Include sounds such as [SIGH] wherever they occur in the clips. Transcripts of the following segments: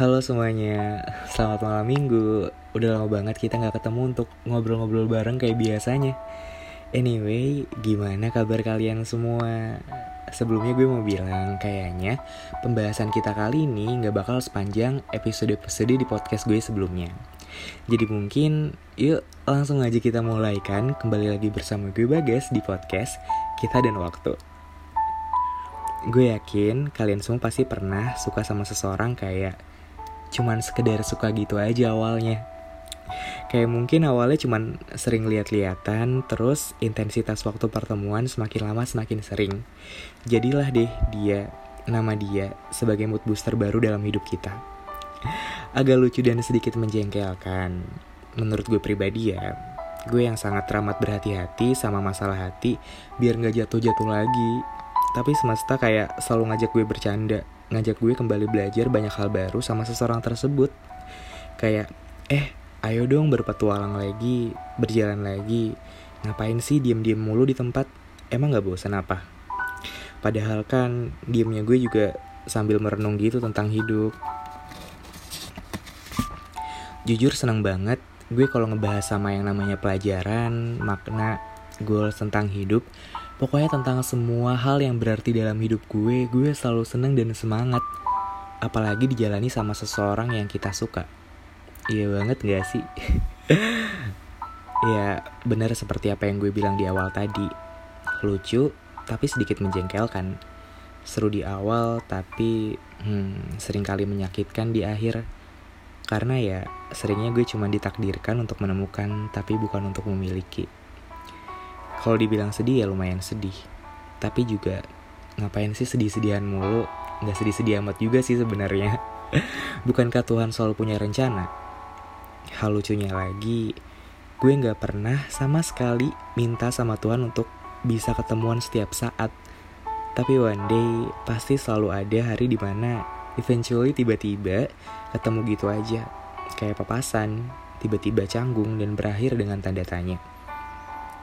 Halo semuanya, selamat malam minggu. Udah lama banget kita gak ketemu untuk ngobrol-ngobrol bareng kayak biasanya. Anyway, gimana kabar kalian semua? Sebelumnya gue mau bilang, kayaknya pembahasan kita kali ini gak bakal sepanjang episode-episode di podcast gue sebelumnya. Jadi mungkin, yuk langsung aja kita mulai kan Kembali lagi bersama gue Bagas di podcast Kita dan Waktu. Gue yakin kalian semua pasti pernah suka sama seseorang kayak cuman sekedar suka gitu aja awalnya Kayak mungkin awalnya cuman sering lihat-lihatan, terus intensitas waktu pertemuan semakin lama semakin sering. Jadilah deh dia, nama dia, sebagai mood booster baru dalam hidup kita. Agak lucu dan sedikit menjengkelkan. Menurut gue pribadi ya, gue yang sangat teramat berhati-hati sama masalah hati biar gak jatuh-jatuh lagi. Tapi semesta kayak selalu ngajak gue bercanda, ngajak gue kembali belajar banyak hal baru sama seseorang tersebut. Kayak, eh, ayo dong berpetualang lagi, berjalan lagi. Ngapain sih diem-diem mulu di tempat? Emang gak bosan apa? Padahal kan diemnya gue juga sambil merenung gitu tentang hidup. Jujur seneng banget gue kalau ngebahas sama yang namanya pelajaran, makna, goals tentang hidup Pokoknya tentang semua hal yang berarti dalam hidup gue, gue selalu seneng dan semangat. Apalagi dijalani sama seseorang yang kita suka. Iya banget gak sih? [LAUGHS] ya benar seperti apa yang gue bilang di awal tadi. Lucu, tapi sedikit menjengkelkan. Seru di awal, tapi hmm, sering kali menyakitkan di akhir. Karena ya, seringnya gue cuma ditakdirkan untuk menemukan, tapi bukan untuk memiliki. Kalau dibilang sedih ya lumayan sedih. Tapi juga ngapain sih sedih-sedihan mulu? Gak sedih-sedih amat juga sih sebenarnya. [LAUGHS] Bukankah Tuhan selalu punya rencana? Hal lucunya lagi, gue gak pernah sama sekali minta sama Tuhan untuk bisa ketemuan setiap saat. Tapi one day pasti selalu ada hari di mana eventually tiba-tiba ketemu gitu aja. Kayak papasan, tiba-tiba canggung dan berakhir dengan tanda tanya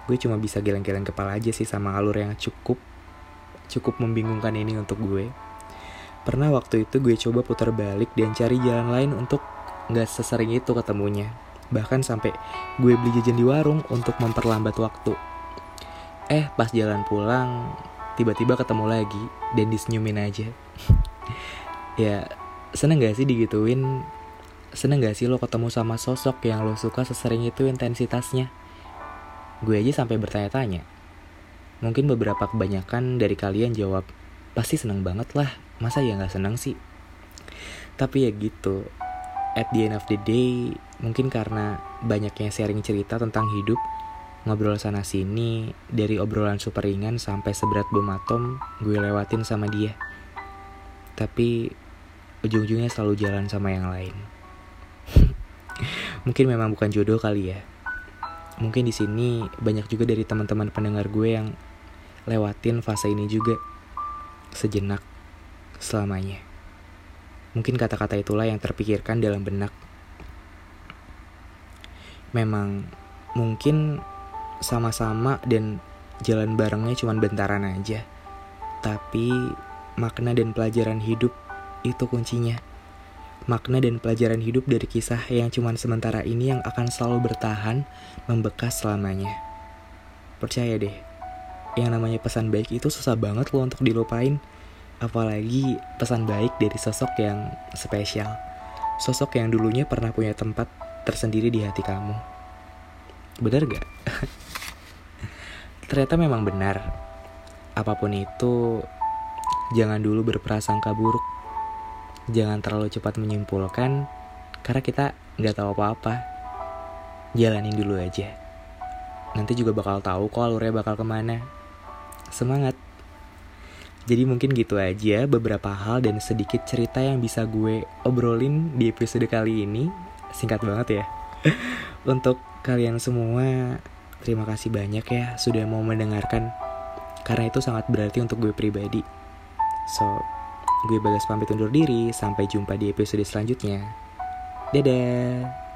gue cuma bisa geleng-geleng kepala aja sih sama alur yang cukup cukup membingungkan ini untuk gue. Pernah waktu itu gue coba putar balik dan cari jalan lain untuk nggak sesering itu ketemunya. Bahkan sampai gue beli jajan di warung untuk memperlambat waktu. Eh pas jalan pulang tiba-tiba ketemu lagi dan disenyumin aja. [LAUGHS] ya seneng gak sih digituin? Seneng gak sih lo ketemu sama sosok yang lo suka sesering itu intensitasnya? Gue aja sampai bertanya-tanya. Mungkin beberapa kebanyakan dari kalian jawab, pasti seneng banget lah, masa ya gak seneng sih? Tapi ya gitu, at the end of the day, mungkin karena banyaknya sharing cerita tentang hidup, ngobrol sana sini, dari obrolan super ringan sampai seberat bom atom, gue lewatin sama dia. Tapi ujung-ujungnya selalu jalan sama yang lain. [LAUGHS] mungkin memang bukan jodoh kali ya mungkin di sini banyak juga dari teman-teman pendengar gue yang lewatin fase ini juga sejenak selamanya. Mungkin kata-kata itulah yang terpikirkan dalam benak. Memang mungkin sama-sama dan jalan barengnya cuma bentaran aja. Tapi makna dan pelajaran hidup itu kuncinya makna dan pelajaran hidup dari kisah yang cuman sementara ini yang akan selalu bertahan, membekas selamanya. Percaya deh, yang namanya pesan baik itu susah banget loh untuk dilupain. Apalagi pesan baik dari sosok yang spesial. Sosok yang dulunya pernah punya tempat tersendiri di hati kamu. Bener gak? [LAUGHS] Ternyata memang benar. Apa pun itu, jangan dulu berprasangka buruk jangan terlalu cepat menyimpulkan karena kita nggak tahu apa-apa. Jalanin dulu aja. Nanti juga bakal tahu kok alurnya bakal ke mana. Semangat. Jadi mungkin gitu aja beberapa hal dan sedikit cerita yang bisa gue obrolin di episode kali ini. Singkat banget ya. [LAUGHS] Untuk kalian semua, terima kasih banyak ya sudah mau mendengarkan. Karena itu sangat berarti untuk gue pribadi. So, Gue Bagas pamit undur diri, sampai jumpa di episode selanjutnya. Dadah!